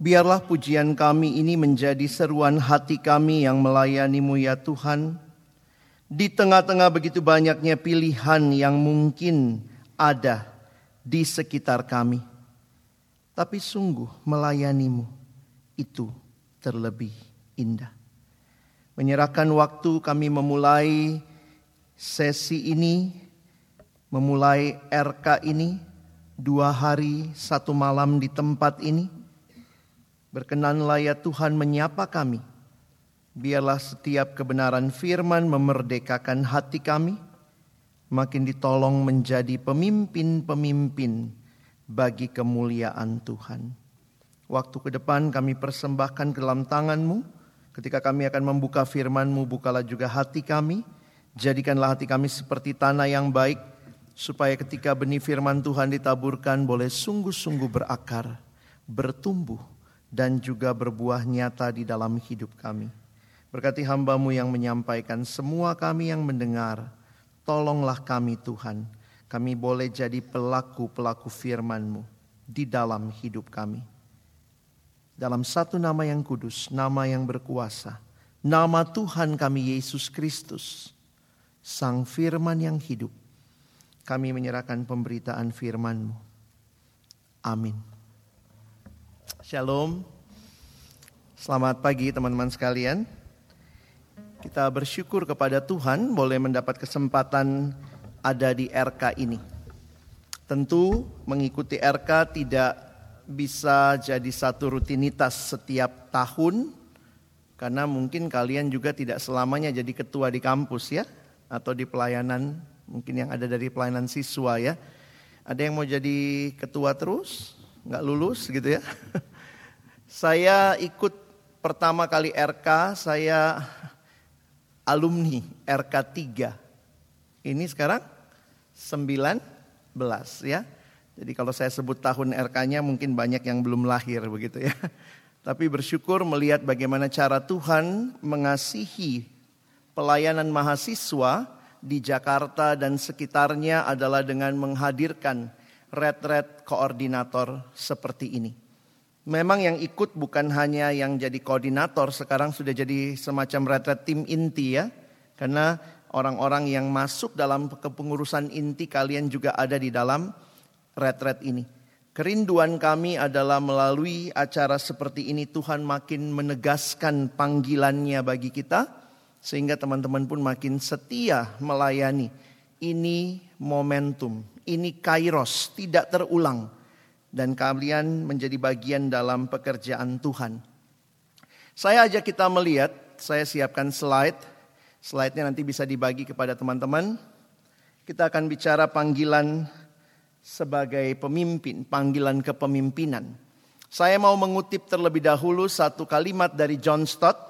Biarlah pujian kami ini menjadi seruan hati kami yang melayanimu ya Tuhan. Di tengah-tengah begitu banyaknya pilihan yang mungkin ada di sekitar kami. Tapi sungguh melayanimu itu terlebih indah. Menyerahkan waktu kami memulai sesi ini, memulai RK ini, dua hari satu malam di tempat ini Berkenanlah ya Tuhan menyapa kami. Biarlah setiap kebenaran firman memerdekakan hati kami. Makin ditolong menjadi pemimpin-pemimpin bagi kemuliaan Tuhan. Waktu ke depan kami persembahkan ke dalam tanganmu. Ketika kami akan membuka firmanmu, bukalah juga hati kami. Jadikanlah hati kami seperti tanah yang baik. Supaya ketika benih firman Tuhan ditaburkan boleh sungguh-sungguh berakar, bertumbuh dan juga berbuah nyata di dalam hidup kami. Berkati hambamu yang menyampaikan, semua kami yang mendengar, tolonglah kami Tuhan. Kami boleh jadi pelaku-pelaku firman-Mu di dalam hidup kami. Dalam satu nama yang kudus, nama yang berkuasa, nama Tuhan kami Yesus Kristus, Sang Firman yang hidup, kami menyerahkan pemberitaan firman-Mu. Amin. Shalom. Selamat pagi teman-teman sekalian. Kita bersyukur kepada Tuhan boleh mendapat kesempatan ada di RK ini. Tentu mengikuti RK tidak bisa jadi satu rutinitas setiap tahun karena mungkin kalian juga tidak selamanya jadi ketua di kampus ya atau di pelayanan mungkin yang ada dari pelayanan siswa ya. Ada yang mau jadi ketua terus? Nggak lulus gitu ya? Saya ikut pertama kali RK, saya alumni RK 3. Ini sekarang 19 ya. Jadi kalau saya sebut tahun RK-nya mungkin banyak yang belum lahir begitu ya. Tapi bersyukur melihat bagaimana cara Tuhan mengasihi pelayanan mahasiswa di Jakarta dan sekitarnya adalah dengan menghadirkan red-red koordinator seperti ini. Memang yang ikut bukan hanya yang jadi koordinator, sekarang sudah jadi semacam retret tim inti ya. Karena orang-orang yang masuk dalam kepengurusan inti kalian juga ada di dalam retret ini. Kerinduan kami adalah melalui acara seperti ini Tuhan makin menegaskan panggilannya bagi kita. Sehingga teman-teman pun makin setia melayani. Ini momentum, ini kairos, tidak terulang dan kalian menjadi bagian dalam pekerjaan Tuhan. Saya ajak kita melihat, saya siapkan slide. Slide-nya nanti bisa dibagi kepada teman-teman. Kita akan bicara panggilan sebagai pemimpin, panggilan kepemimpinan. Saya mau mengutip terlebih dahulu satu kalimat dari John Stott.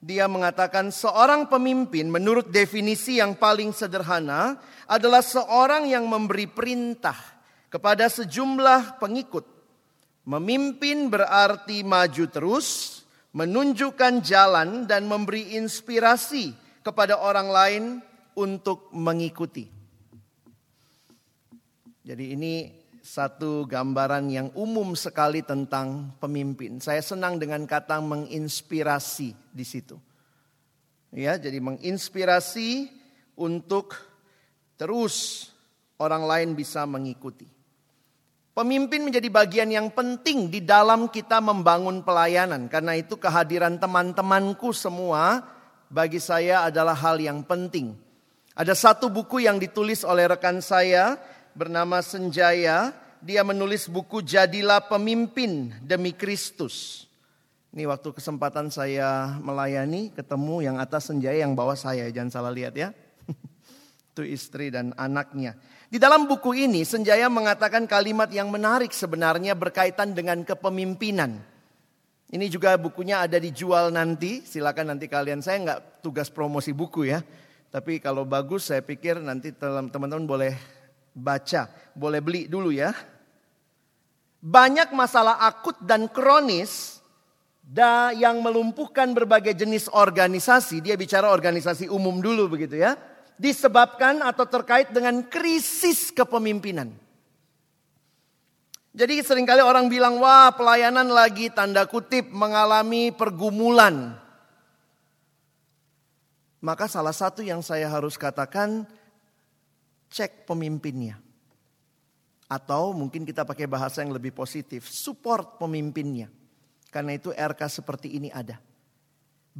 Dia mengatakan seorang pemimpin menurut definisi yang paling sederhana adalah seorang yang memberi perintah kepada sejumlah pengikut. Memimpin berarti maju terus, menunjukkan jalan dan memberi inspirasi kepada orang lain untuk mengikuti. Jadi ini satu gambaran yang umum sekali tentang pemimpin. Saya senang dengan kata menginspirasi di situ. Ya, jadi menginspirasi untuk terus orang lain bisa mengikuti. Pemimpin menjadi bagian yang penting di dalam kita membangun pelayanan. Karena itu kehadiran teman-temanku semua bagi saya adalah hal yang penting. Ada satu buku yang ditulis oleh rekan saya bernama Senjaya. Dia menulis buku Jadilah Pemimpin Demi Kristus. Ini waktu kesempatan saya melayani ketemu yang atas Senjaya yang bawah saya. Jangan salah lihat ya. Itu istri dan anaknya. Di dalam buku ini Senjaya mengatakan kalimat yang menarik sebenarnya berkaitan dengan kepemimpinan. Ini juga bukunya ada dijual nanti, silakan nanti kalian. Saya nggak tugas promosi buku ya, tapi kalau bagus saya pikir nanti teman-teman boleh baca, boleh beli dulu ya. Banyak masalah akut dan kronis da yang melumpuhkan berbagai jenis organisasi. Dia bicara organisasi umum dulu begitu ya disebabkan atau terkait dengan krisis kepemimpinan. Jadi sering kali orang bilang, wah pelayanan lagi tanda kutip mengalami pergumulan. Maka salah satu yang saya harus katakan, cek pemimpinnya. Atau mungkin kita pakai bahasa yang lebih positif, support pemimpinnya. Karena itu RK seperti ini ada.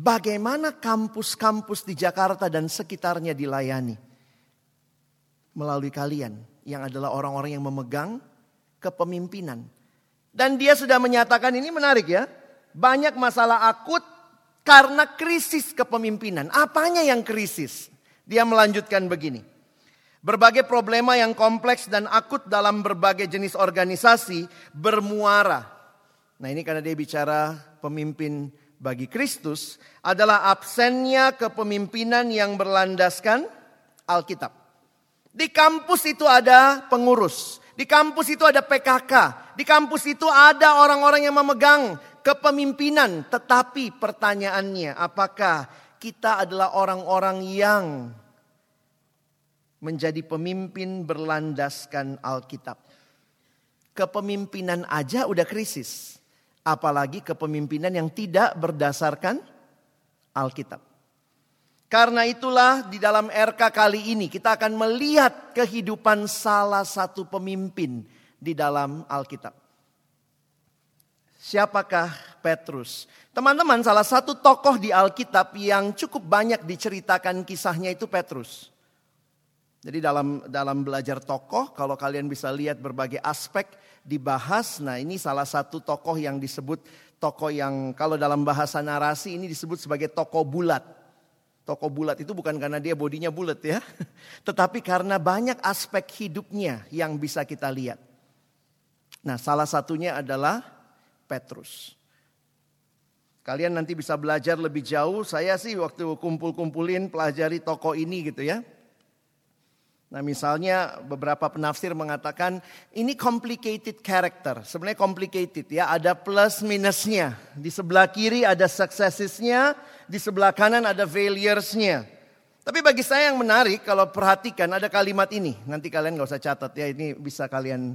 Bagaimana kampus-kampus di Jakarta dan sekitarnya dilayani? Melalui kalian yang adalah orang-orang yang memegang kepemimpinan. Dan dia sudah menyatakan ini menarik ya. Banyak masalah akut karena krisis kepemimpinan. Apanya yang krisis? Dia melanjutkan begini. Berbagai problema yang kompleks dan akut dalam berbagai jenis organisasi bermuara. Nah ini karena dia bicara pemimpin bagi Kristus adalah absennya kepemimpinan yang berlandaskan Alkitab. Di kampus itu ada pengurus, di kampus itu ada PKK. Di kampus itu ada orang-orang yang memegang kepemimpinan. Tetapi pertanyaannya, apakah kita adalah orang-orang yang menjadi pemimpin berlandaskan Alkitab? Kepemimpinan aja udah krisis. Apalagi kepemimpinan yang tidak berdasarkan Alkitab. Karena itulah di dalam RK kali ini kita akan melihat kehidupan salah satu pemimpin di dalam Alkitab. Siapakah Petrus? Teman-teman, salah satu tokoh di Alkitab yang cukup banyak diceritakan kisahnya itu Petrus. Jadi dalam dalam belajar tokoh, kalau kalian bisa lihat berbagai aspek dibahas, nah ini salah satu tokoh yang disebut tokoh yang kalau dalam bahasa narasi ini disebut sebagai tokoh bulat. Toko bulat itu bukan karena dia bodinya bulat ya. Tetapi karena banyak aspek hidupnya yang bisa kita lihat. Nah salah satunya adalah Petrus. Kalian nanti bisa belajar lebih jauh. Saya sih waktu kumpul-kumpulin pelajari toko ini gitu ya. Nah misalnya beberapa penafsir mengatakan ini complicated character. Sebenarnya complicated ya, ada plus minusnya. Di sebelah kiri ada successesnya, di sebelah kanan ada failuresnya. Tapi bagi saya yang menarik kalau perhatikan ada kalimat ini. Nanti kalian gak usah catat ya, ini bisa kalian.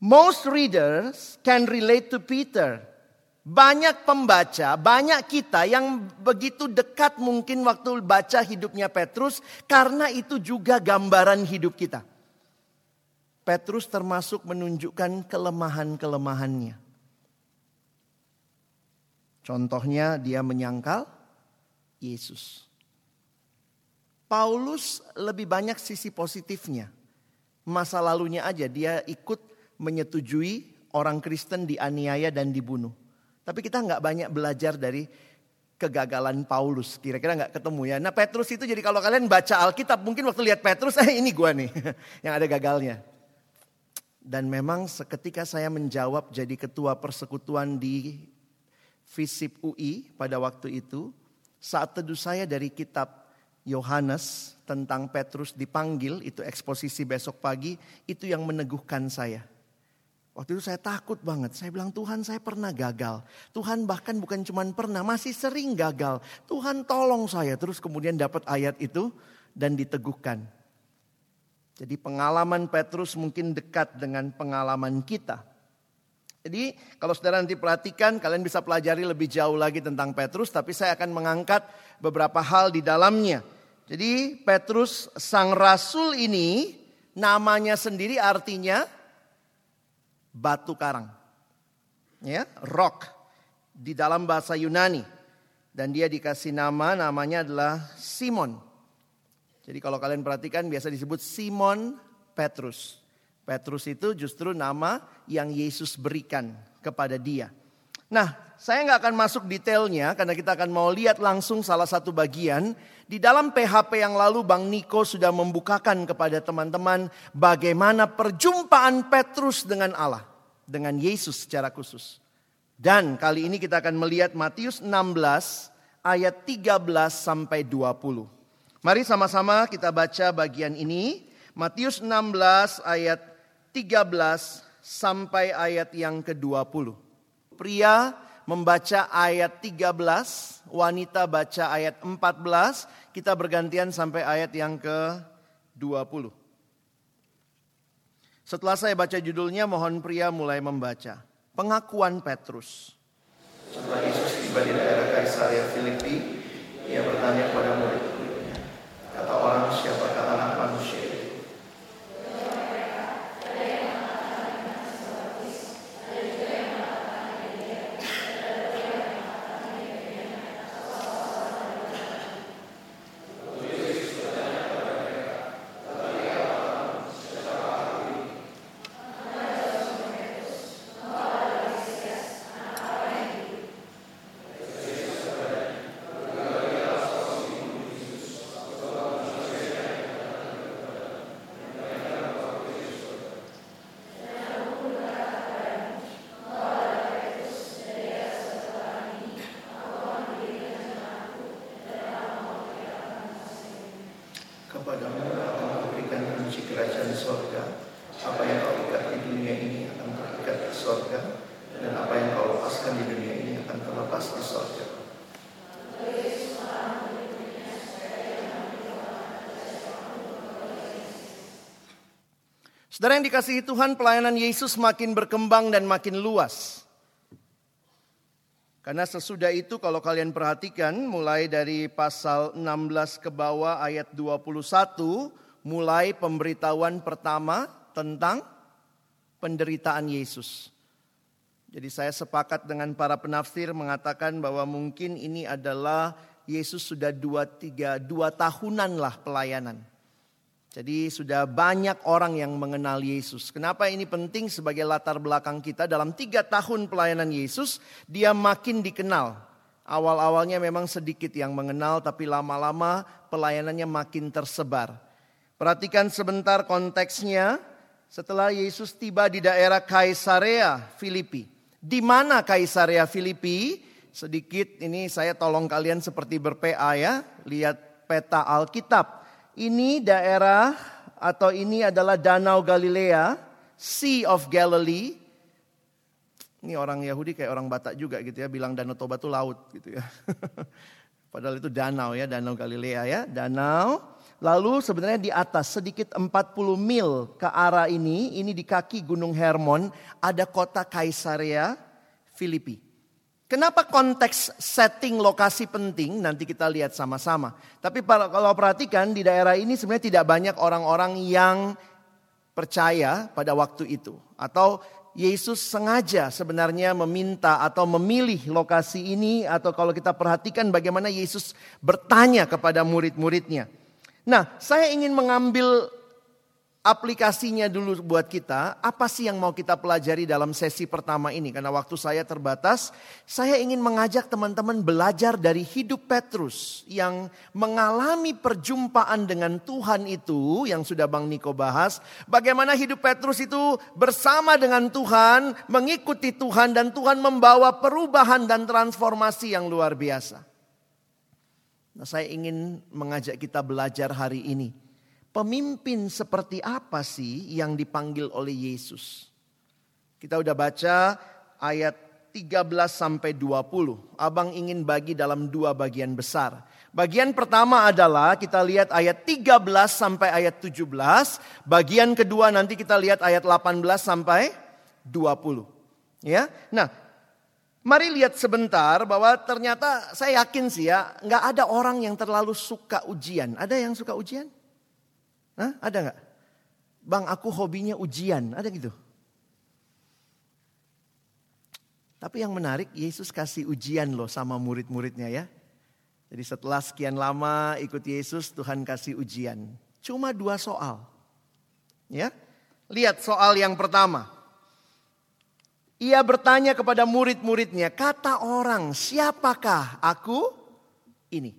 Most readers can relate to Peter banyak pembaca, banyak kita yang begitu dekat mungkin waktu baca hidupnya Petrus karena itu juga gambaran hidup kita. Petrus termasuk menunjukkan kelemahan-kelemahannya. Contohnya dia menyangkal Yesus. Paulus lebih banyak sisi positifnya. Masa lalunya aja dia ikut menyetujui orang Kristen dianiaya dan dibunuh. Tapi kita nggak banyak belajar dari kegagalan Paulus. Kira-kira nggak ketemu ya. Nah Petrus itu jadi kalau kalian baca Alkitab mungkin waktu lihat Petrus, eh ini gua nih yang ada gagalnya. Dan memang seketika saya menjawab jadi ketua persekutuan di FISIP UI pada waktu itu. Saat teduh saya dari kitab Yohanes tentang Petrus dipanggil, itu eksposisi besok pagi, itu yang meneguhkan saya. Waktu itu saya takut banget. Saya bilang Tuhan saya pernah gagal. Tuhan bahkan bukan cuma pernah, masih sering gagal. Tuhan tolong saya. Terus kemudian dapat ayat itu dan diteguhkan. Jadi pengalaman Petrus mungkin dekat dengan pengalaman kita. Jadi kalau saudara nanti perhatikan kalian bisa pelajari lebih jauh lagi tentang Petrus. Tapi saya akan mengangkat beberapa hal di dalamnya. Jadi Petrus sang rasul ini namanya sendiri artinya batu karang. Ya, rock di dalam bahasa Yunani. Dan dia dikasih nama, namanya adalah Simon. Jadi kalau kalian perhatikan biasa disebut Simon Petrus. Petrus itu justru nama yang Yesus berikan kepada dia. Nah, saya nggak akan masuk detailnya karena kita akan mau lihat langsung salah satu bagian. Di dalam PHP yang lalu Bang Niko sudah membukakan kepada teman-teman bagaimana perjumpaan Petrus dengan Allah. Dengan Yesus secara khusus. Dan kali ini kita akan melihat Matius 16 ayat 13 sampai 20. Mari sama-sama kita baca bagian ini. Matius 16 ayat 13 sampai ayat yang ke-20. Pria membaca ayat 13, wanita baca ayat 14, kita bergantian sampai ayat yang ke-20. Setelah saya baca judulnya, mohon pria mulai membaca. Pengakuan Petrus. Setelah Yesus tiba di daerah Kaisaria Filipi, ia bertanya kepada murid-muridnya, kata orang siapakah Saudara yang dikasihi Tuhan, pelayanan Yesus makin berkembang dan makin luas. Karena sesudah itu kalau kalian perhatikan mulai dari pasal 16 ke bawah ayat 21 mulai pemberitahuan pertama tentang penderitaan Yesus. Jadi saya sepakat dengan para penafsir mengatakan bahwa mungkin ini adalah Yesus sudah dua, tiga, dua tahunan lah pelayanan. Jadi sudah banyak orang yang mengenal Yesus. Kenapa ini penting sebagai latar belakang kita dalam tiga tahun pelayanan Yesus, dia makin dikenal. Awal-awalnya memang sedikit yang mengenal, tapi lama-lama pelayanannya makin tersebar. Perhatikan sebentar konteksnya. Setelah Yesus tiba di daerah Kaisarea Filipi. Di mana Kaisarea Filipi? Sedikit ini saya tolong kalian seperti berPA ya. Lihat peta Alkitab ini daerah atau ini adalah Danau Galilea, Sea of Galilee. Ini orang Yahudi kayak orang Batak juga gitu ya, bilang Danau Toba itu laut gitu ya. Padahal itu danau ya, Danau Galilea ya, danau. Lalu sebenarnya di atas sedikit 40 mil ke arah ini, ini di kaki Gunung Hermon ada kota Kaisarea Filipi. Kenapa konteks setting lokasi penting nanti kita lihat sama-sama. Tapi kalau perhatikan di daerah ini sebenarnya tidak banyak orang-orang yang percaya pada waktu itu. Atau Yesus sengaja sebenarnya meminta atau memilih lokasi ini. Atau kalau kita perhatikan bagaimana Yesus bertanya kepada murid-muridnya. Nah saya ingin mengambil aplikasinya dulu buat kita, apa sih yang mau kita pelajari dalam sesi pertama ini? Karena waktu saya terbatas, saya ingin mengajak teman-teman belajar dari hidup Petrus yang mengalami perjumpaan dengan Tuhan itu yang sudah Bang Niko bahas. Bagaimana hidup Petrus itu bersama dengan Tuhan, mengikuti Tuhan dan Tuhan membawa perubahan dan transformasi yang luar biasa. Nah, saya ingin mengajak kita belajar hari ini Pemimpin seperti apa sih yang dipanggil oleh Yesus? Kita udah baca ayat 13 sampai 20. Abang ingin bagi dalam dua bagian besar. Bagian pertama adalah kita lihat ayat 13 sampai ayat 17. Bagian kedua nanti kita lihat ayat 18 sampai 20. Ya. Nah, mari lihat sebentar bahwa ternyata saya yakin sih ya, nggak ada orang yang terlalu suka ujian. Ada yang suka ujian? Hah? Ada nggak? Bang, aku hobinya ujian. Ada gitu? Tapi yang menarik, Yesus kasih ujian loh sama murid-muridnya ya. Jadi setelah sekian lama ikut Yesus, Tuhan kasih ujian. Cuma dua soal. Ya, Lihat soal yang pertama. Ia bertanya kepada murid-muridnya, kata orang, siapakah aku ini?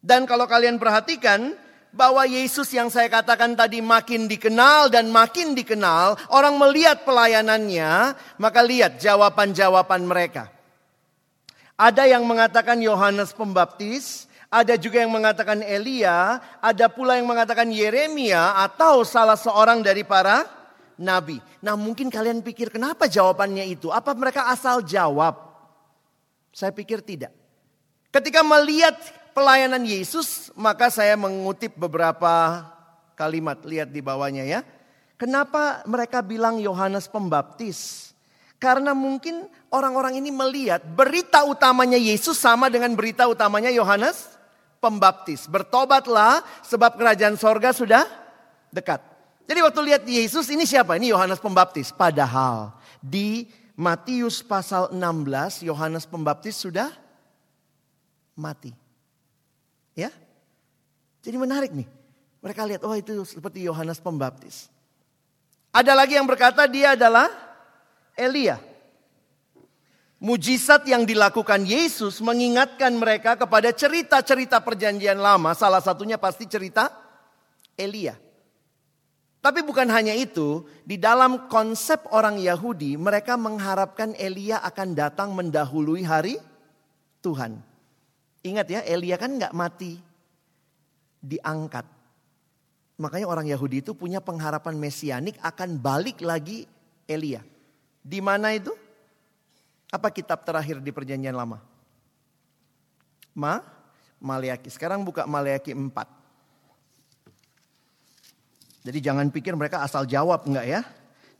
Dan kalau kalian perhatikan, bahwa Yesus yang saya katakan tadi makin dikenal dan makin dikenal, orang melihat pelayanannya, maka lihat jawaban-jawaban mereka. Ada yang mengatakan Yohanes Pembaptis, ada juga yang mengatakan Elia, ada pula yang mengatakan Yeremia atau salah seorang dari para nabi. Nah, mungkin kalian pikir kenapa jawabannya itu? Apa mereka asal jawab? Saya pikir tidak. Ketika melihat pelayanan Yesus, maka saya mengutip beberapa kalimat. Lihat di bawahnya ya. Kenapa mereka bilang Yohanes Pembaptis? Karena mungkin orang-orang ini melihat berita utamanya Yesus sama dengan berita utamanya Yohanes Pembaptis. Bertobatlah sebab kerajaan sorga sudah dekat. Jadi waktu lihat Yesus ini siapa? Ini Yohanes Pembaptis. Padahal di Matius pasal 16 Yohanes Pembaptis sudah mati. Ya? Jadi menarik nih. Mereka lihat, oh itu seperti Yohanes Pembaptis. Ada lagi yang berkata dia adalah Elia. Mujizat yang dilakukan Yesus mengingatkan mereka kepada cerita-cerita perjanjian lama. Salah satunya pasti cerita Elia. Tapi bukan hanya itu, di dalam konsep orang Yahudi, mereka mengharapkan Elia akan datang mendahului hari Tuhan. Ingat ya, Elia kan nggak mati, diangkat. Makanya orang Yahudi itu punya pengharapan mesianik akan balik lagi Elia. Di mana itu? Apa kitab terakhir di perjanjian lama? Ma, Maleaki. Sekarang buka Maleaki 4. Jadi jangan pikir mereka asal jawab enggak ya.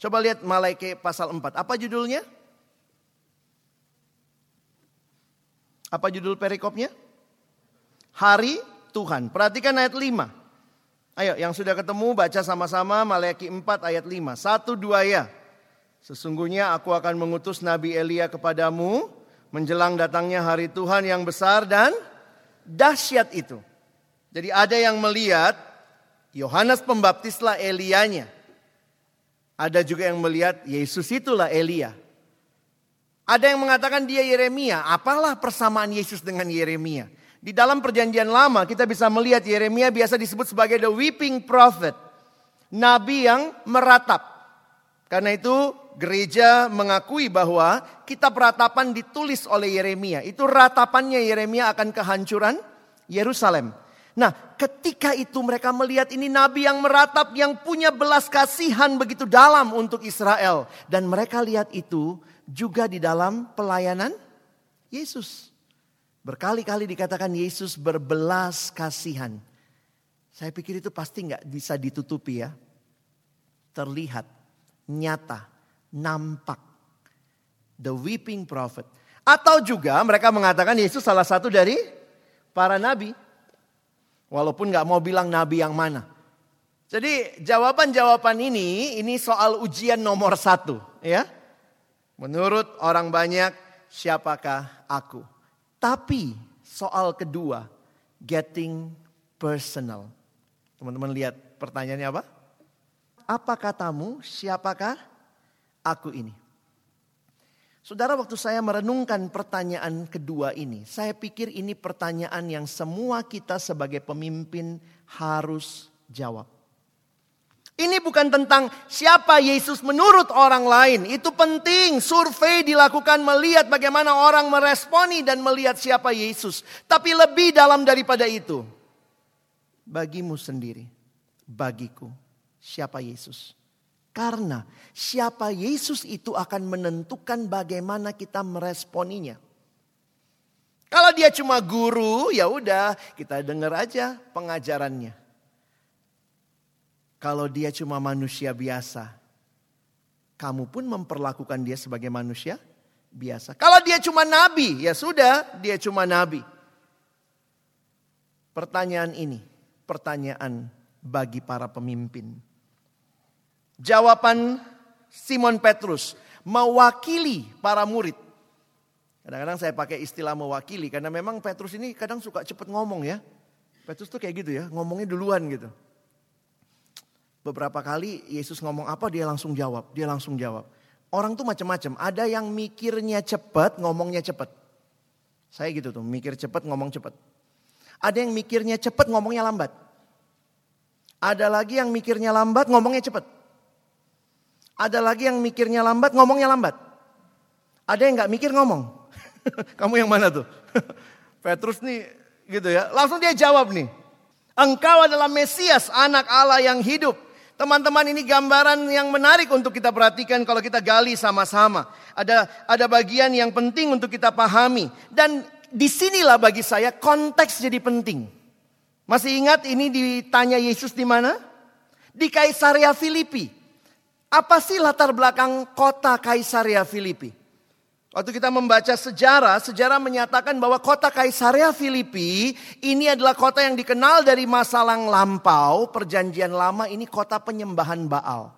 Coba lihat Maleaki pasal 4. Apa judulnya? Apa judul perikopnya? Hari Tuhan. Perhatikan ayat 5. Ayo yang sudah ketemu baca sama-sama Maleakhi 4 ayat 5. Satu dua ya. Sesungguhnya aku akan mengutus Nabi Elia kepadamu menjelang datangnya hari Tuhan yang besar dan dahsyat itu. Jadi ada yang melihat Yohanes Pembaptislah Elianya. Ada juga yang melihat Yesus itulah Elia. Ada yang mengatakan dia Yeremia. Apalah persamaan Yesus dengan Yeremia? Di dalam perjanjian lama kita bisa melihat Yeremia biasa disebut sebagai the weeping prophet. Nabi yang meratap. Karena itu gereja mengakui bahwa kitab ratapan ditulis oleh Yeremia. Itu ratapannya Yeremia akan kehancuran Yerusalem. Nah ketika itu mereka melihat ini nabi yang meratap yang punya belas kasihan begitu dalam untuk Israel. Dan mereka lihat itu juga di dalam pelayanan Yesus. Berkali-kali dikatakan Yesus berbelas kasihan. Saya pikir itu pasti nggak bisa ditutupi ya. Terlihat, nyata, nampak. The weeping prophet. Atau juga mereka mengatakan Yesus salah satu dari para nabi. Walaupun nggak mau bilang nabi yang mana. Jadi jawaban-jawaban ini, ini soal ujian nomor satu. ya. Menurut orang banyak, siapakah aku? Tapi soal kedua, getting personal. Teman-teman lihat pertanyaannya apa? Apa katamu, siapakah aku ini? Saudara waktu saya merenungkan pertanyaan kedua ini, saya pikir ini pertanyaan yang semua kita sebagai pemimpin harus jawab. Ini bukan tentang siapa Yesus menurut orang lain. Itu penting. Survei dilakukan melihat bagaimana orang meresponi dan melihat siapa Yesus. Tapi lebih dalam daripada itu. Bagimu sendiri. Bagiku. Siapa Yesus. Karena siapa Yesus itu akan menentukan bagaimana kita meresponinya. Kalau dia cuma guru, ya udah kita dengar aja pengajarannya kalau dia cuma manusia biasa, kamu pun memperlakukan dia sebagai manusia biasa. Kalau dia cuma nabi, ya sudah, dia cuma nabi. Pertanyaan ini, pertanyaan bagi para pemimpin. Jawaban Simon Petrus mewakili para murid. Kadang-kadang saya pakai istilah mewakili karena memang Petrus ini kadang suka cepat ngomong ya. Petrus tuh kayak gitu ya, ngomongnya duluan gitu. Beberapa kali Yesus ngomong apa dia langsung jawab, dia langsung jawab. Orang tuh macam-macam, ada yang mikirnya cepat, ngomongnya cepat. Saya gitu tuh, mikir cepat, ngomong cepat. Ada yang mikirnya cepat, ngomongnya lambat. Ada lagi yang mikirnya lambat, ngomongnya cepat. Ada lagi yang mikirnya lambat, ngomongnya lambat. Ada yang nggak mikir ngomong. Kamu yang mana tuh? Petrus nih gitu ya. Langsung dia jawab nih. Engkau adalah Mesias, anak Allah yang hidup. Teman-teman ini gambaran yang menarik untuk kita perhatikan kalau kita gali sama-sama. Ada ada bagian yang penting untuk kita pahami dan di sinilah bagi saya konteks jadi penting. Masih ingat ini ditanya Yesus di mana? Di Kaisaria Filipi. Apa sih latar belakang kota Kaisaria Filipi? Waktu kita membaca sejarah, sejarah menyatakan bahwa kota Kaisaria Filipi ini adalah kota yang dikenal dari masa lampau, perjanjian lama ini kota penyembahan Baal.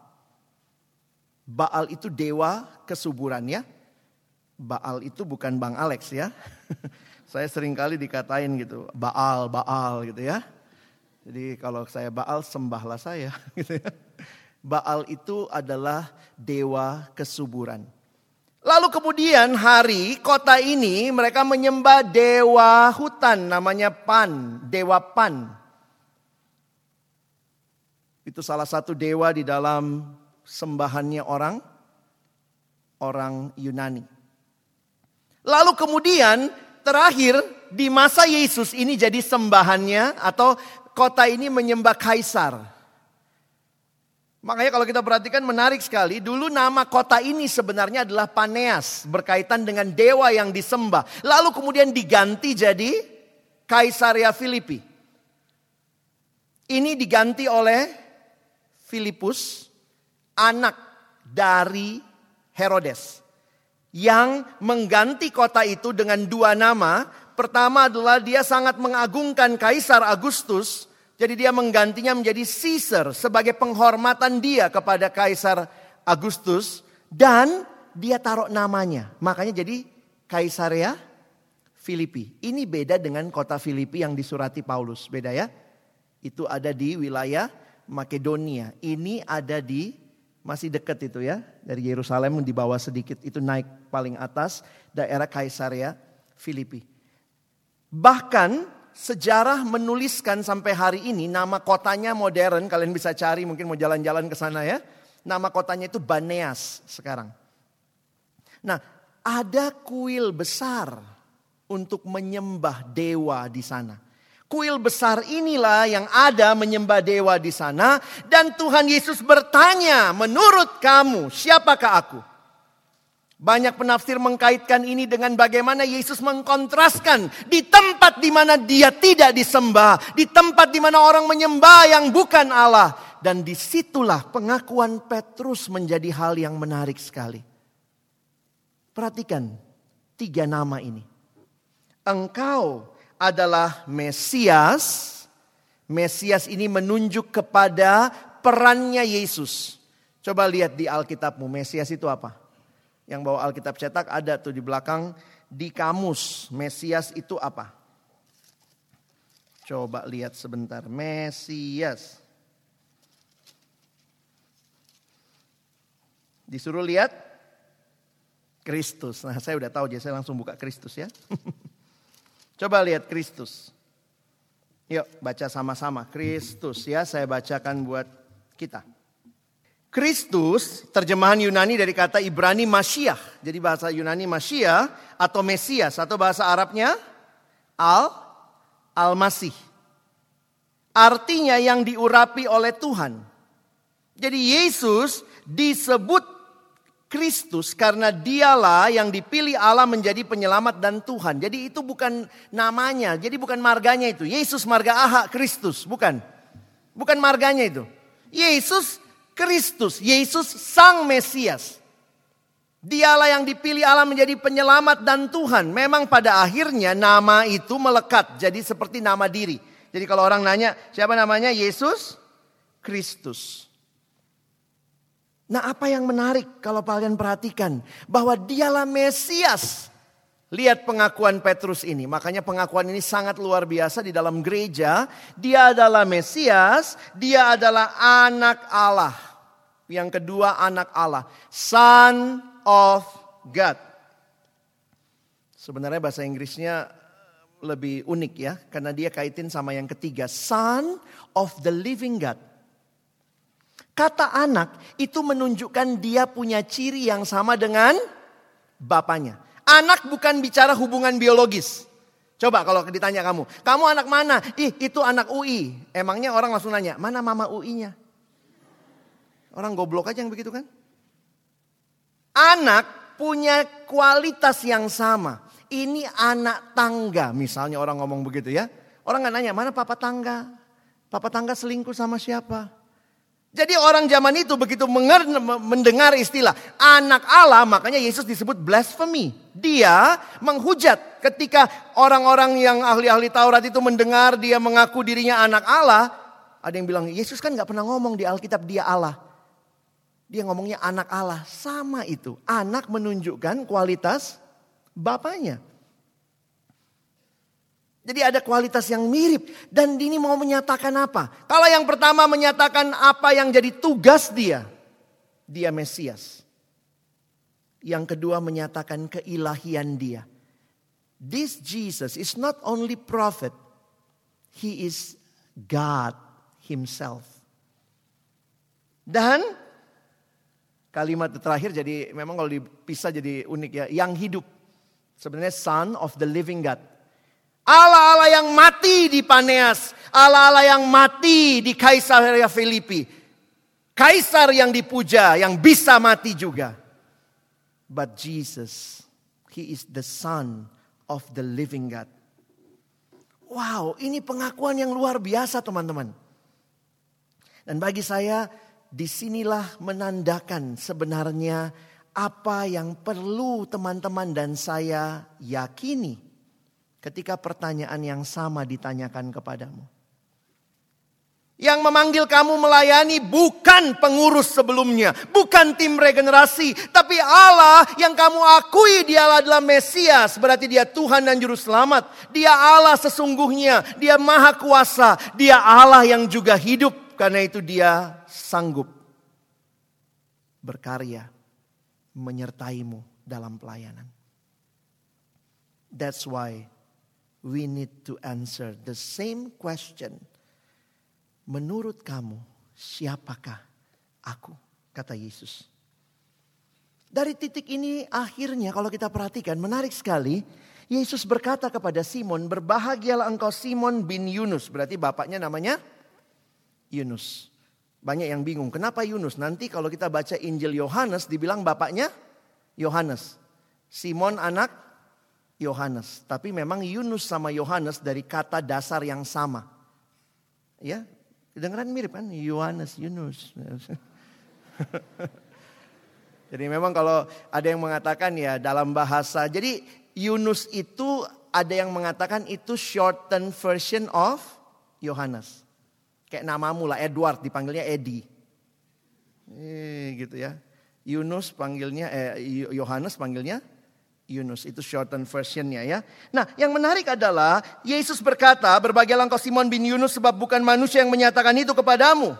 Baal itu dewa kesuburan ya. Baal itu bukan Bang Alex ya. saya sering kali dikatain gitu, Baal, Baal gitu ya. Jadi kalau saya Baal sembahlah saya gitu ya. Baal itu adalah dewa kesuburan. Lalu kemudian hari kota ini mereka menyembah dewa hutan namanya Pan, dewa Pan. Itu salah satu dewa di dalam sembahannya orang orang Yunani. Lalu kemudian terakhir di masa Yesus ini jadi sembahannya atau kota ini menyembah kaisar. Makanya kalau kita perhatikan menarik sekali, dulu nama kota ini sebenarnya adalah Paneas, berkaitan dengan dewa yang disembah. Lalu kemudian diganti jadi Kaisaria Filipi. Ini diganti oleh Filipus, anak dari Herodes. Yang mengganti kota itu dengan dua nama. Pertama adalah dia sangat mengagungkan Kaisar Agustus jadi dia menggantinya menjadi Caesar sebagai penghormatan dia kepada Kaisar Agustus dan dia taruh namanya. Makanya jadi Kaisarea Filipi. Ini beda dengan kota Filipi yang disurati Paulus. Beda ya? Itu ada di wilayah Makedonia. Ini ada di masih dekat itu ya. Dari Yerusalem di bawah sedikit itu naik paling atas daerah Kaisarea Filipi. Bahkan sejarah menuliskan sampai hari ini nama kotanya modern, kalian bisa cari mungkin mau jalan-jalan ke sana ya. Nama kotanya itu Baneas sekarang. Nah, ada kuil besar untuk menyembah dewa di sana. Kuil besar inilah yang ada menyembah dewa di sana dan Tuhan Yesus bertanya, "Menurut kamu, siapakah aku?" Banyak penafsir mengkaitkan ini dengan bagaimana Yesus mengkontraskan di tempat di mana dia tidak disembah, di tempat di mana orang menyembah yang bukan Allah. Dan di situlah pengakuan Petrus menjadi hal yang menarik sekali. Perhatikan tiga nama ini. Engkau adalah Mesias. Mesias ini menunjuk kepada perannya Yesus. Coba lihat di Alkitabmu, Mesias itu apa? Yang bawa Alkitab cetak ada tuh di belakang di kamus. Mesias itu apa? Coba lihat sebentar. Mesias. Disuruh lihat Kristus. Nah, saya udah tahu jadi saya langsung buka Kristus ya. Coba lihat Kristus. Yuk, baca sama-sama Kristus ya. Saya bacakan buat kita. Kristus, terjemahan Yunani dari kata Ibrani Masyiah. Jadi bahasa Yunani Masyiah atau Mesias atau bahasa Arabnya Al Al-Masih. Artinya yang diurapi oleh Tuhan. Jadi Yesus disebut Kristus karena dialah yang dipilih Allah menjadi penyelamat dan Tuhan. Jadi itu bukan namanya, jadi bukan marganya itu. Yesus marga Aha Kristus, bukan. Bukan marganya itu. Yesus Kristus, Yesus Sang Mesias. Dialah yang dipilih Allah menjadi penyelamat dan Tuhan. Memang pada akhirnya nama itu melekat jadi seperti nama diri. Jadi kalau orang nanya siapa namanya Yesus Kristus. Nah apa yang menarik kalau kalian perhatikan bahwa dialah Mesias. Lihat pengakuan Petrus ini. Makanya pengakuan ini sangat luar biasa di dalam gereja. Dia adalah Mesias, dia adalah anak Allah. Yang kedua anak Allah. Son of God. Sebenarnya bahasa Inggrisnya lebih unik ya. Karena dia kaitin sama yang ketiga. Son of the living God. Kata anak itu menunjukkan dia punya ciri yang sama dengan bapaknya. Anak bukan bicara hubungan biologis. Coba kalau ditanya kamu, kamu anak mana? Ih itu anak UI. Emangnya orang langsung nanya, mana mama UI-nya? Orang goblok aja yang begitu kan? Anak punya kualitas yang sama. Ini anak tangga misalnya orang ngomong begitu ya. Orang nggak nanya mana papa tangga. Papa tangga selingkuh sama siapa? Jadi orang zaman itu begitu mendengar istilah anak Allah, makanya Yesus disebut blasphemy. Dia menghujat ketika orang-orang yang ahli-ahli Taurat itu mendengar dia mengaku dirinya anak Allah. Ada yang bilang, Yesus kan gak pernah ngomong di Alkitab dia Allah. Dia ngomongnya anak Allah, sama itu. Anak menunjukkan kualitas bapaknya. Jadi ada kualitas yang mirip. Dan ini mau menyatakan apa? Kalau yang pertama menyatakan apa yang jadi tugas dia. Dia Mesias. Yang kedua menyatakan keilahian dia. This Jesus is not only prophet. He is God himself. Dan kalimat terakhir jadi memang kalau dipisah jadi unik ya. Yang hidup. Sebenarnya son of the living God. Allah-Allah yang mati di Paneas. Allah-Allah yang mati di Kaisaria Filipi. Kaisar yang dipuja, yang bisa mati juga. But Jesus, He is the Son of the living God. Wow, ini pengakuan yang luar biasa teman-teman. Dan bagi saya, di sinilah menandakan sebenarnya apa yang perlu teman-teman dan saya yakini ketika pertanyaan yang sama ditanyakan kepadamu. Yang memanggil kamu melayani bukan pengurus sebelumnya, bukan tim regenerasi, tapi Allah yang kamu akui dia adalah Mesias, berarti dia Tuhan dan Juru Selamat. Dia Allah sesungguhnya, dia Maha Kuasa, dia Allah yang juga hidup, karena itu dia sanggup berkarya menyertaimu dalam pelayanan. That's why we need to answer the same question. Menurut kamu, siapakah aku? Kata Yesus. Dari titik ini akhirnya kalau kita perhatikan menarik sekali. Yesus berkata kepada Simon, berbahagialah engkau Simon bin Yunus. Berarti bapaknya namanya Yunus. Banyak yang bingung, kenapa Yunus? Nanti kalau kita baca Injil Yohanes dibilang bapaknya Yohanes. Simon anak Yohanes. Tapi memang Yunus sama Yohanes dari kata dasar yang sama. Ya, kedengeran mirip kan? Yohanes, Yunus. jadi memang kalau ada yang mengatakan ya dalam bahasa. Jadi Yunus itu ada yang mengatakan itu shorten version of Yohanes. Kayak namamu lah Edward dipanggilnya Edi. Eh, gitu ya. Yunus panggilnya eh Yohanes panggilnya Yunus. Itu shorten versionnya ya. Nah yang menarik adalah Yesus berkata berbahagialah engkau Simon bin Yunus sebab bukan manusia yang menyatakan itu kepadamu.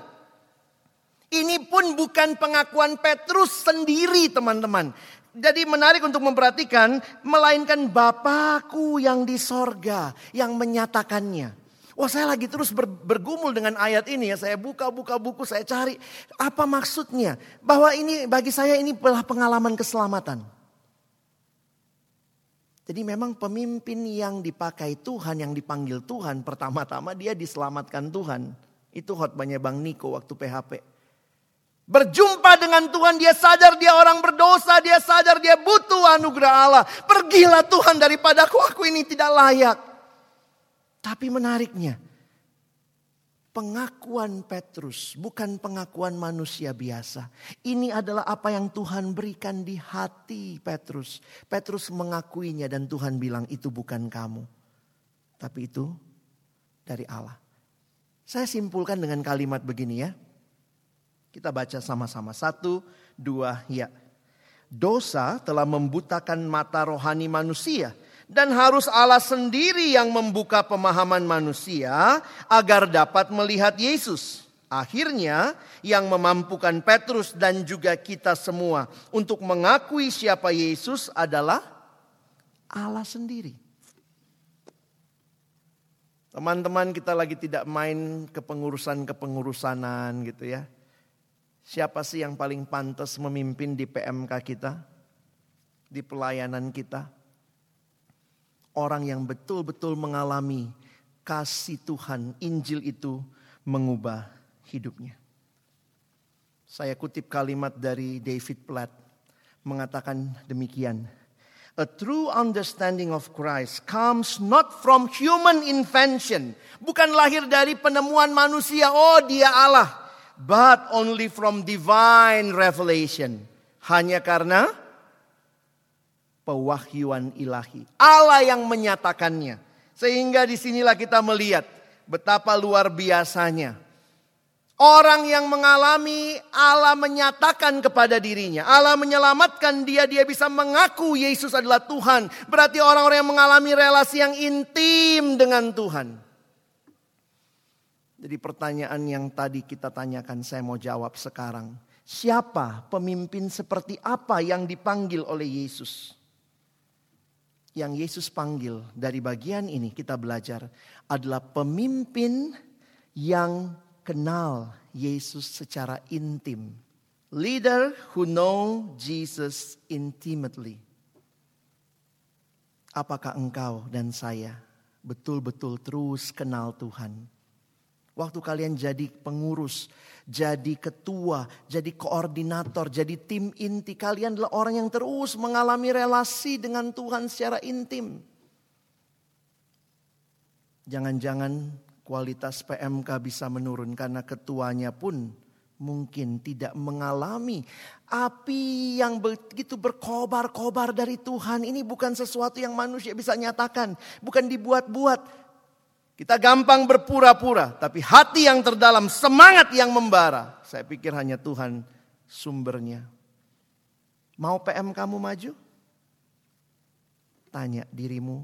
Ini pun bukan pengakuan Petrus sendiri teman-teman. Jadi menarik untuk memperhatikan melainkan Bapakku yang di sorga yang menyatakannya. Wah saya lagi terus ber, bergumul dengan ayat ini ya. Saya buka-buka buku, saya cari apa maksudnya. Bahwa ini bagi saya ini adalah pengalaman keselamatan. Jadi memang pemimpin yang dipakai Tuhan, yang dipanggil Tuhan, pertama-tama dia diselamatkan Tuhan. Itu khotbahnya Bang Niko waktu PHP. Berjumpa dengan Tuhan, dia sadar dia orang berdosa, dia sadar dia butuh anugerah Allah. Pergilah Tuhan daripada aku, aku ini tidak layak. Tapi menariknya, pengakuan Petrus, bukan pengakuan manusia biasa. Ini adalah apa yang Tuhan berikan di hati Petrus. Petrus mengakuinya dan Tuhan bilang itu bukan kamu. Tapi itu dari Allah. Saya simpulkan dengan kalimat begini ya. Kita baca sama-sama. Satu, dua, ya. Dosa telah membutakan mata rohani manusia dan harus Allah sendiri yang membuka pemahaman manusia agar dapat melihat Yesus. Akhirnya yang memampukan Petrus dan juga kita semua untuk mengakui siapa Yesus adalah Allah sendiri. Teman-teman kita lagi tidak main kepengurusan-kepengurusanan gitu ya. Siapa sih yang paling pantas memimpin di PMK kita? Di pelayanan kita? Orang yang betul-betul mengalami kasih Tuhan, Injil itu mengubah hidupnya. Saya kutip kalimat dari David Platt mengatakan demikian. A true understanding of Christ comes not from human invention. Bukan lahir dari penemuan manusia, oh dia Allah. but only from divine revelation. Hanya karena pewahyuan ilahi. Allah yang menyatakannya. Sehingga di sinilah kita melihat betapa luar biasanya. Orang yang mengalami Allah menyatakan kepada dirinya. Allah menyelamatkan dia, dia bisa mengaku Yesus adalah Tuhan. Berarti orang-orang yang mengalami relasi yang intim dengan Tuhan. Jadi pertanyaan yang tadi kita tanyakan saya mau jawab sekarang. Siapa pemimpin seperti apa yang dipanggil oleh Yesus? Yang Yesus panggil dari bagian ini kita belajar adalah pemimpin yang kenal Yesus secara intim. Leader who know Jesus intimately. Apakah engkau dan saya betul-betul terus kenal Tuhan? Waktu kalian jadi pengurus, jadi ketua, jadi koordinator, jadi tim inti, kalian adalah orang yang terus mengalami relasi dengan Tuhan secara intim. Jangan-jangan kualitas PMK bisa menurun karena ketuanya pun mungkin tidak mengalami api yang begitu berkobar-kobar dari Tuhan. Ini bukan sesuatu yang manusia bisa nyatakan, bukan dibuat-buat. Kita gampang berpura-pura, tapi hati yang terdalam, semangat yang membara, saya pikir hanya Tuhan sumbernya. Mau PM kamu maju? Tanya dirimu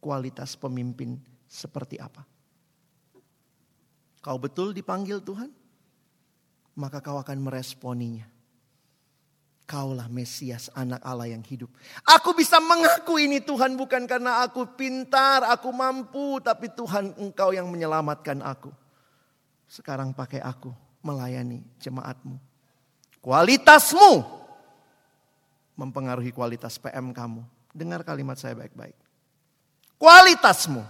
kualitas pemimpin seperti apa. Kau betul dipanggil Tuhan, maka kau akan meresponinya. Kaulah Mesias anak Allah yang hidup. Aku bisa mengaku ini Tuhan bukan karena aku pintar, aku mampu. Tapi Tuhan engkau yang menyelamatkan aku. Sekarang pakai aku melayani jemaatmu. Kualitasmu mempengaruhi kualitas PM kamu. Dengar kalimat saya baik-baik. Kualitasmu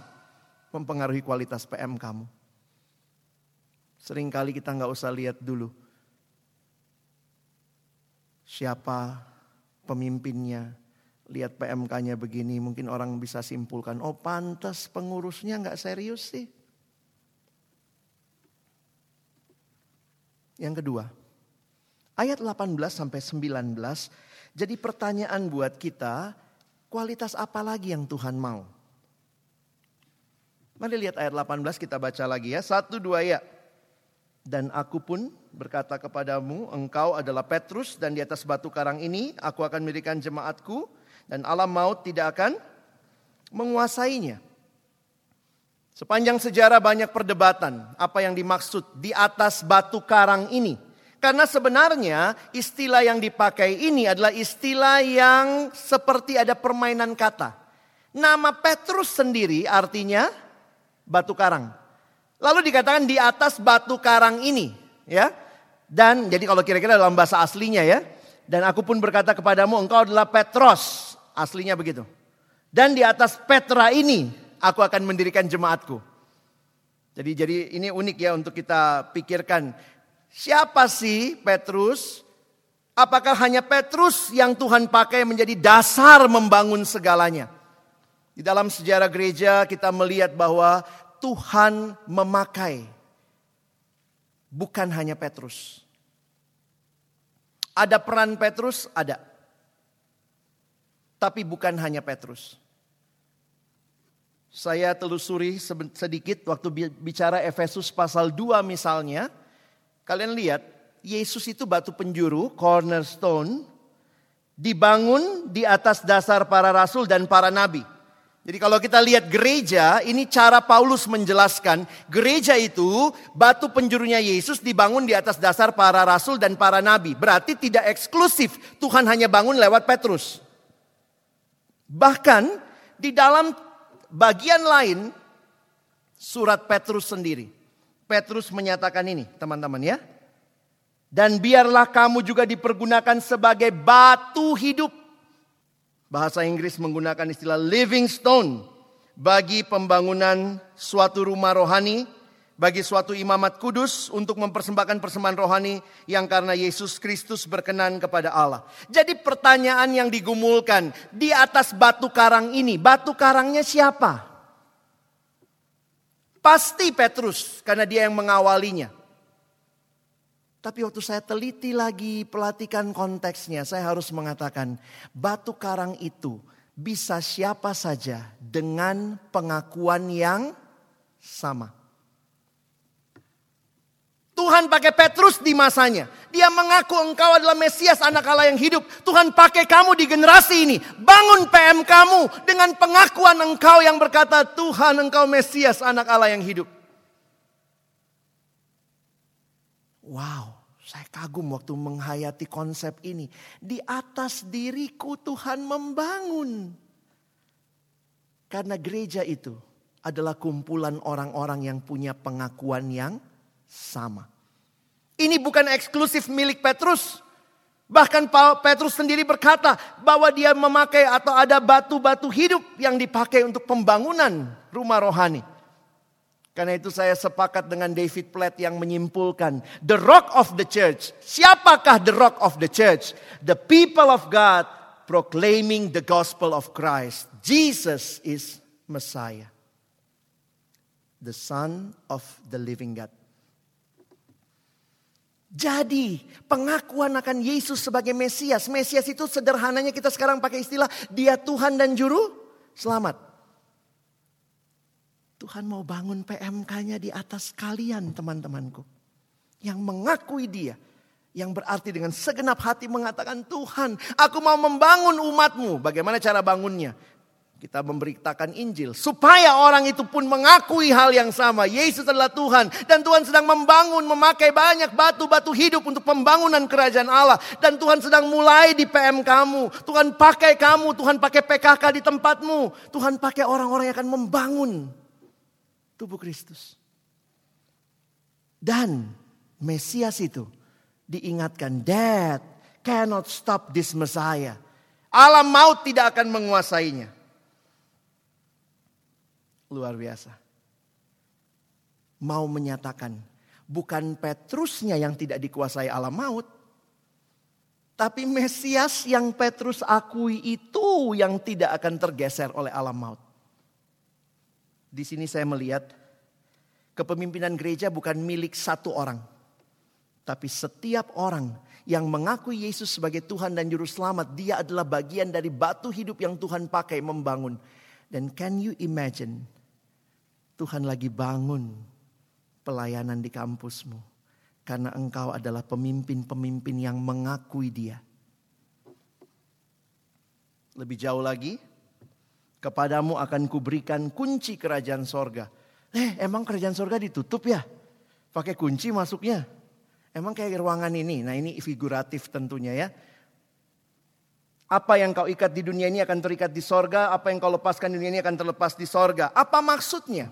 mempengaruhi kualitas PM kamu. Seringkali kita nggak usah lihat dulu siapa pemimpinnya. Lihat PMK-nya begini, mungkin orang bisa simpulkan, oh pantas pengurusnya nggak serius sih. Yang kedua, ayat 18 sampai 19, jadi pertanyaan buat kita, kualitas apa lagi yang Tuhan mau? Mari lihat ayat 18 kita baca lagi ya. Satu dua ya. Dan aku pun berkata kepadamu, engkau adalah Petrus dan di atas batu karang ini aku akan mendirikan jemaatku dan alam maut tidak akan menguasainya. Sepanjang sejarah banyak perdebatan apa yang dimaksud di atas batu karang ini. Karena sebenarnya istilah yang dipakai ini adalah istilah yang seperti ada permainan kata. Nama Petrus sendiri artinya batu karang. Lalu dikatakan di atas batu karang ini, ya. Dan jadi kalau kira-kira dalam bahasa aslinya ya. Dan aku pun berkata kepadamu engkau adalah Petros. Aslinya begitu. Dan di atas Petra ini aku akan mendirikan jemaatku. Jadi jadi ini unik ya untuk kita pikirkan. Siapa sih Petrus? Apakah hanya Petrus yang Tuhan pakai menjadi dasar membangun segalanya? Di dalam sejarah gereja kita melihat bahwa Tuhan memakai bukan hanya Petrus. Ada peran Petrus, ada. Tapi bukan hanya Petrus. Saya telusuri sedikit waktu bicara Efesus pasal 2 misalnya. Kalian lihat, Yesus itu batu penjuru, cornerstone, dibangun di atas dasar para rasul dan para nabi. Jadi kalau kita lihat gereja, ini cara Paulus menjelaskan. Gereja itu batu penjurunya Yesus dibangun di atas dasar para rasul dan para nabi. Berarti tidak eksklusif Tuhan hanya bangun lewat Petrus. Bahkan di dalam bagian lain surat Petrus sendiri. Petrus menyatakan ini teman-teman ya. Dan biarlah kamu juga dipergunakan sebagai batu hidup Bahasa Inggris menggunakan istilah living stone bagi pembangunan suatu rumah rohani, bagi suatu imamat kudus untuk mempersembahkan persembahan rohani yang karena Yesus Kristus berkenan kepada Allah. Jadi pertanyaan yang digumulkan di atas batu karang ini, batu karangnya siapa? Pasti Petrus karena dia yang mengawalinya. Tapi waktu saya teliti lagi, pelatikan konteksnya, saya harus mengatakan batu karang itu bisa siapa saja dengan pengakuan yang sama. Tuhan pakai Petrus di masanya. Dia mengaku engkau adalah Mesias anak Allah yang hidup. Tuhan pakai kamu di generasi ini. Bangun PM kamu dengan pengakuan engkau yang berkata Tuhan engkau Mesias anak Allah yang hidup. Wow, saya kagum waktu menghayati konsep ini. Di atas diriku Tuhan membangun. Karena gereja itu adalah kumpulan orang-orang yang punya pengakuan yang sama. Ini bukan eksklusif milik Petrus. Bahkan Petrus sendiri berkata bahwa dia memakai atau ada batu-batu hidup yang dipakai untuk pembangunan rumah rohani. Karena itu saya sepakat dengan David Platt yang menyimpulkan the rock of the church. Siapakah the rock of the church? The people of God proclaiming the gospel of Christ. Jesus is Messiah. The son of the living God. Jadi pengakuan akan Yesus sebagai Mesias. Mesias itu sederhananya kita sekarang pakai istilah dia Tuhan dan Juru Selamat. Tuhan mau bangun PMK-nya di atas kalian teman-temanku. Yang mengakui dia. Yang berarti dengan segenap hati mengatakan Tuhan aku mau membangun umatmu. Bagaimana cara bangunnya? Kita memberitakan Injil supaya orang itu pun mengakui hal yang sama. Yesus adalah Tuhan dan Tuhan sedang membangun memakai banyak batu-batu hidup untuk pembangunan kerajaan Allah dan Tuhan sedang mulai di PM kamu. Tuhan pakai kamu, Tuhan pakai PKK di tempatmu. Tuhan pakai orang-orang yang akan membangun tubuh Kristus. Dan Mesias itu diingatkan, Dad cannot stop this Messiah. Alam maut tidak akan menguasainya. Luar biasa. Mau menyatakan, bukan Petrusnya yang tidak dikuasai alam maut. Tapi Mesias yang Petrus akui itu yang tidak akan tergeser oleh alam maut. Di sini saya melihat kepemimpinan gereja bukan milik satu orang. Tapi setiap orang yang mengakui Yesus sebagai Tuhan dan Juru Selamat, dia adalah bagian dari batu hidup yang Tuhan pakai membangun. Dan can you imagine Tuhan lagi bangun pelayanan di kampusmu. Karena engkau adalah pemimpin-pemimpin yang mengakui dia. Lebih jauh lagi, kepadamu akan kuberikan kunci kerajaan sorga. Eh, emang kerajaan sorga ditutup ya? Pakai kunci masuknya. Emang kayak ruangan ini. Nah ini figuratif tentunya ya. Apa yang kau ikat di dunia ini akan terikat di sorga. Apa yang kau lepaskan di dunia ini akan terlepas di sorga. Apa maksudnya?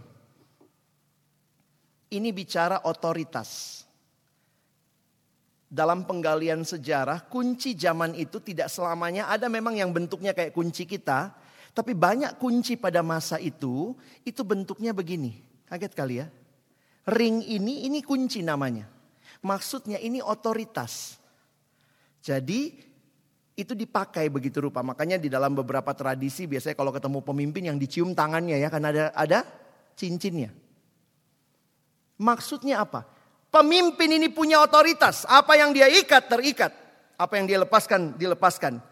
Ini bicara otoritas. Dalam penggalian sejarah, kunci zaman itu tidak selamanya ada memang yang bentuknya kayak kunci kita. Tapi banyak kunci pada masa itu, itu bentuknya begini. Kaget kali ya. Ring ini, ini kunci namanya. Maksudnya ini otoritas. Jadi itu dipakai begitu rupa. Makanya di dalam beberapa tradisi biasanya kalau ketemu pemimpin yang dicium tangannya ya. Karena ada, ada cincinnya. Maksudnya apa? Pemimpin ini punya otoritas. Apa yang dia ikat, terikat. Apa yang dia lepaskan, dilepaskan.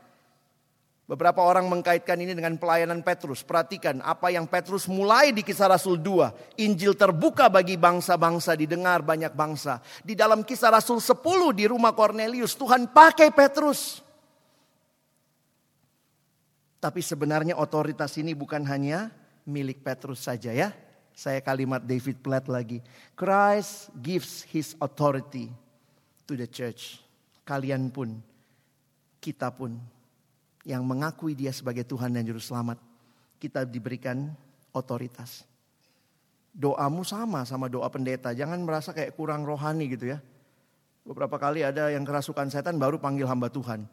Beberapa orang mengkaitkan ini dengan pelayanan Petrus. Perhatikan apa yang Petrus mulai di kisah Rasul 2. Injil terbuka bagi bangsa-bangsa, didengar banyak bangsa. Di dalam kisah Rasul 10 di rumah Cornelius, Tuhan pakai Petrus. Tapi sebenarnya otoritas ini bukan hanya milik Petrus saja ya. Saya kalimat David Platt lagi. Christ gives his authority to the church. Kalian pun, kita pun yang mengakui dia sebagai Tuhan dan Juru Selamat. Kita diberikan otoritas. Doamu sama sama doa pendeta. Jangan merasa kayak kurang rohani gitu ya. Beberapa kali ada yang kerasukan setan baru panggil hamba Tuhan.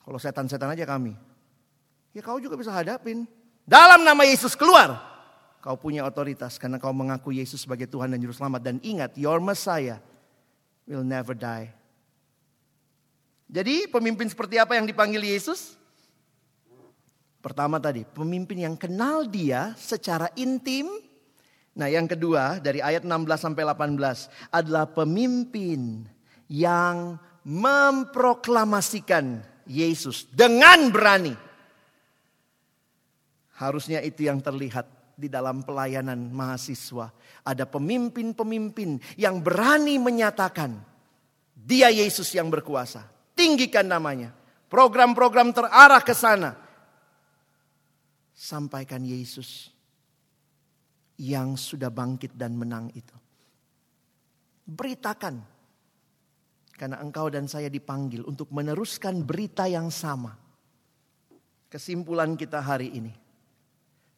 Kalau setan-setan aja kami. Ya kau juga bisa hadapin. Dalam nama Yesus keluar. Kau punya otoritas karena kau mengaku Yesus sebagai Tuhan dan Juru Selamat. Dan ingat, your Messiah will never die. Jadi pemimpin seperti apa yang dipanggil Yesus? Pertama tadi, pemimpin yang kenal dia secara intim. Nah yang kedua dari ayat 16 sampai 18 adalah pemimpin yang memproklamasikan Yesus dengan berani. Harusnya itu yang terlihat di dalam pelayanan mahasiswa. Ada pemimpin-pemimpin yang berani menyatakan dia Yesus yang berkuasa. Tinggikan namanya. Program-program terarah ke sana. Sampaikan Yesus yang sudah bangkit dan menang itu. Beritakan. Karena engkau dan saya dipanggil untuk meneruskan berita yang sama. Kesimpulan kita hari ini.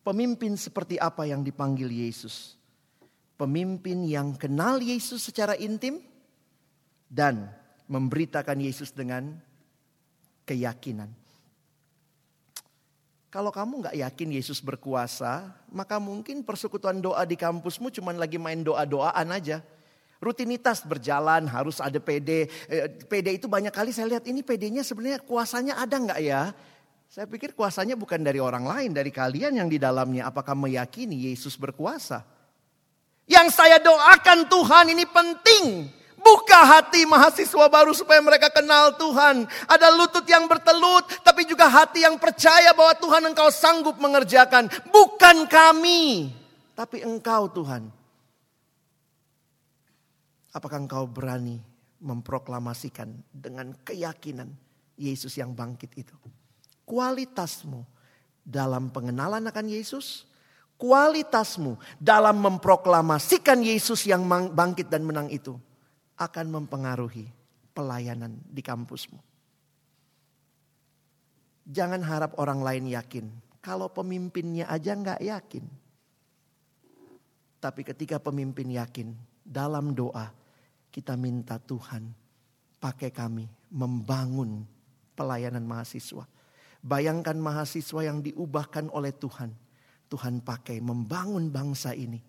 Pemimpin seperti apa yang dipanggil Yesus? Pemimpin yang kenal Yesus secara intim dan memberitakan Yesus dengan keyakinan. Kalau kamu nggak yakin Yesus berkuasa, maka mungkin persekutuan doa di kampusmu cuma lagi main doa-doaan aja. Rutinitas berjalan harus ada PD. Eh, PD itu banyak kali saya lihat ini PD-nya sebenarnya kuasanya ada nggak ya? Saya pikir kuasanya bukan dari orang lain, dari kalian yang di dalamnya. Apakah meyakini Yesus berkuasa? Yang saya doakan Tuhan ini penting. Buka hati mahasiswa baru supaya mereka kenal Tuhan. Ada lutut yang bertelut, tapi juga hati yang percaya bahwa Tuhan engkau sanggup mengerjakan. Bukan kami, tapi engkau Tuhan. Apakah engkau berani memproklamasikan dengan keyakinan Yesus yang bangkit itu? Kualitasmu dalam pengenalan akan Yesus, kualitasmu dalam memproklamasikan Yesus yang bangkit dan menang itu akan mempengaruhi pelayanan di kampusmu. Jangan harap orang lain yakin. Kalau pemimpinnya aja nggak yakin. Tapi ketika pemimpin yakin dalam doa kita minta Tuhan pakai kami membangun pelayanan mahasiswa. Bayangkan mahasiswa yang diubahkan oleh Tuhan. Tuhan pakai membangun bangsa ini.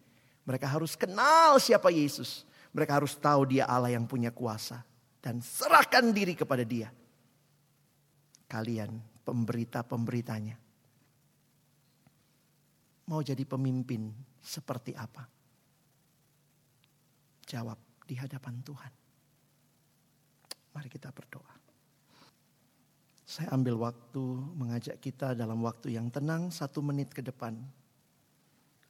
Mereka harus kenal siapa Yesus. Mereka harus tahu dia Allah yang punya kuasa. Dan serahkan diri kepada dia. Kalian pemberita-pemberitanya. Mau jadi pemimpin seperti apa? Jawab di hadapan Tuhan. Mari kita berdoa. Saya ambil waktu mengajak kita dalam waktu yang tenang satu menit ke depan.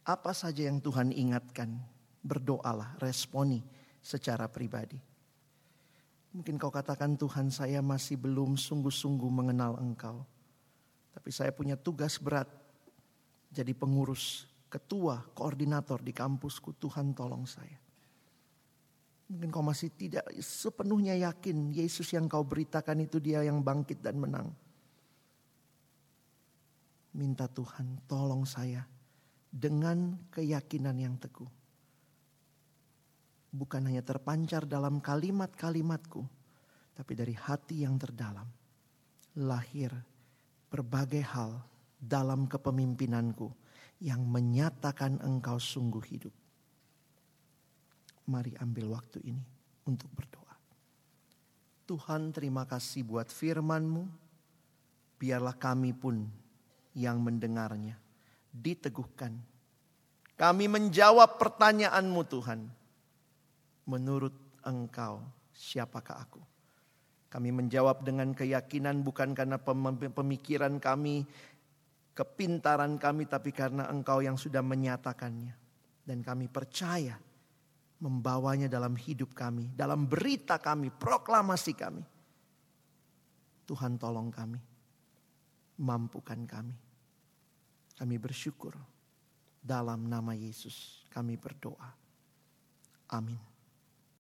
Apa saja yang Tuhan ingatkan berdoalah, responi secara pribadi. Mungkin kau katakan Tuhan saya masih belum sungguh-sungguh mengenal engkau. Tapi saya punya tugas berat jadi pengurus, ketua, koordinator di kampusku. Tuhan tolong saya. Mungkin kau masih tidak sepenuhnya yakin Yesus yang kau beritakan itu dia yang bangkit dan menang. Minta Tuhan tolong saya dengan keyakinan yang teguh bukan hanya terpancar dalam kalimat-kalimatku, tapi dari hati yang terdalam lahir berbagai hal dalam kepemimpinanku yang menyatakan engkau sungguh hidup. Mari ambil waktu ini untuk berdoa. Tuhan terima kasih buat firman-Mu. Biarlah kami pun yang mendengarnya diteguhkan. Kami menjawab pertanyaan-Mu Tuhan menurut engkau siapakah aku? Kami menjawab dengan keyakinan bukan karena pemikiran kami, kepintaran kami, tapi karena engkau yang sudah menyatakannya. Dan kami percaya membawanya dalam hidup kami, dalam berita kami, proklamasi kami. Tuhan tolong kami, mampukan kami. Kami bersyukur dalam nama Yesus kami berdoa. Amin.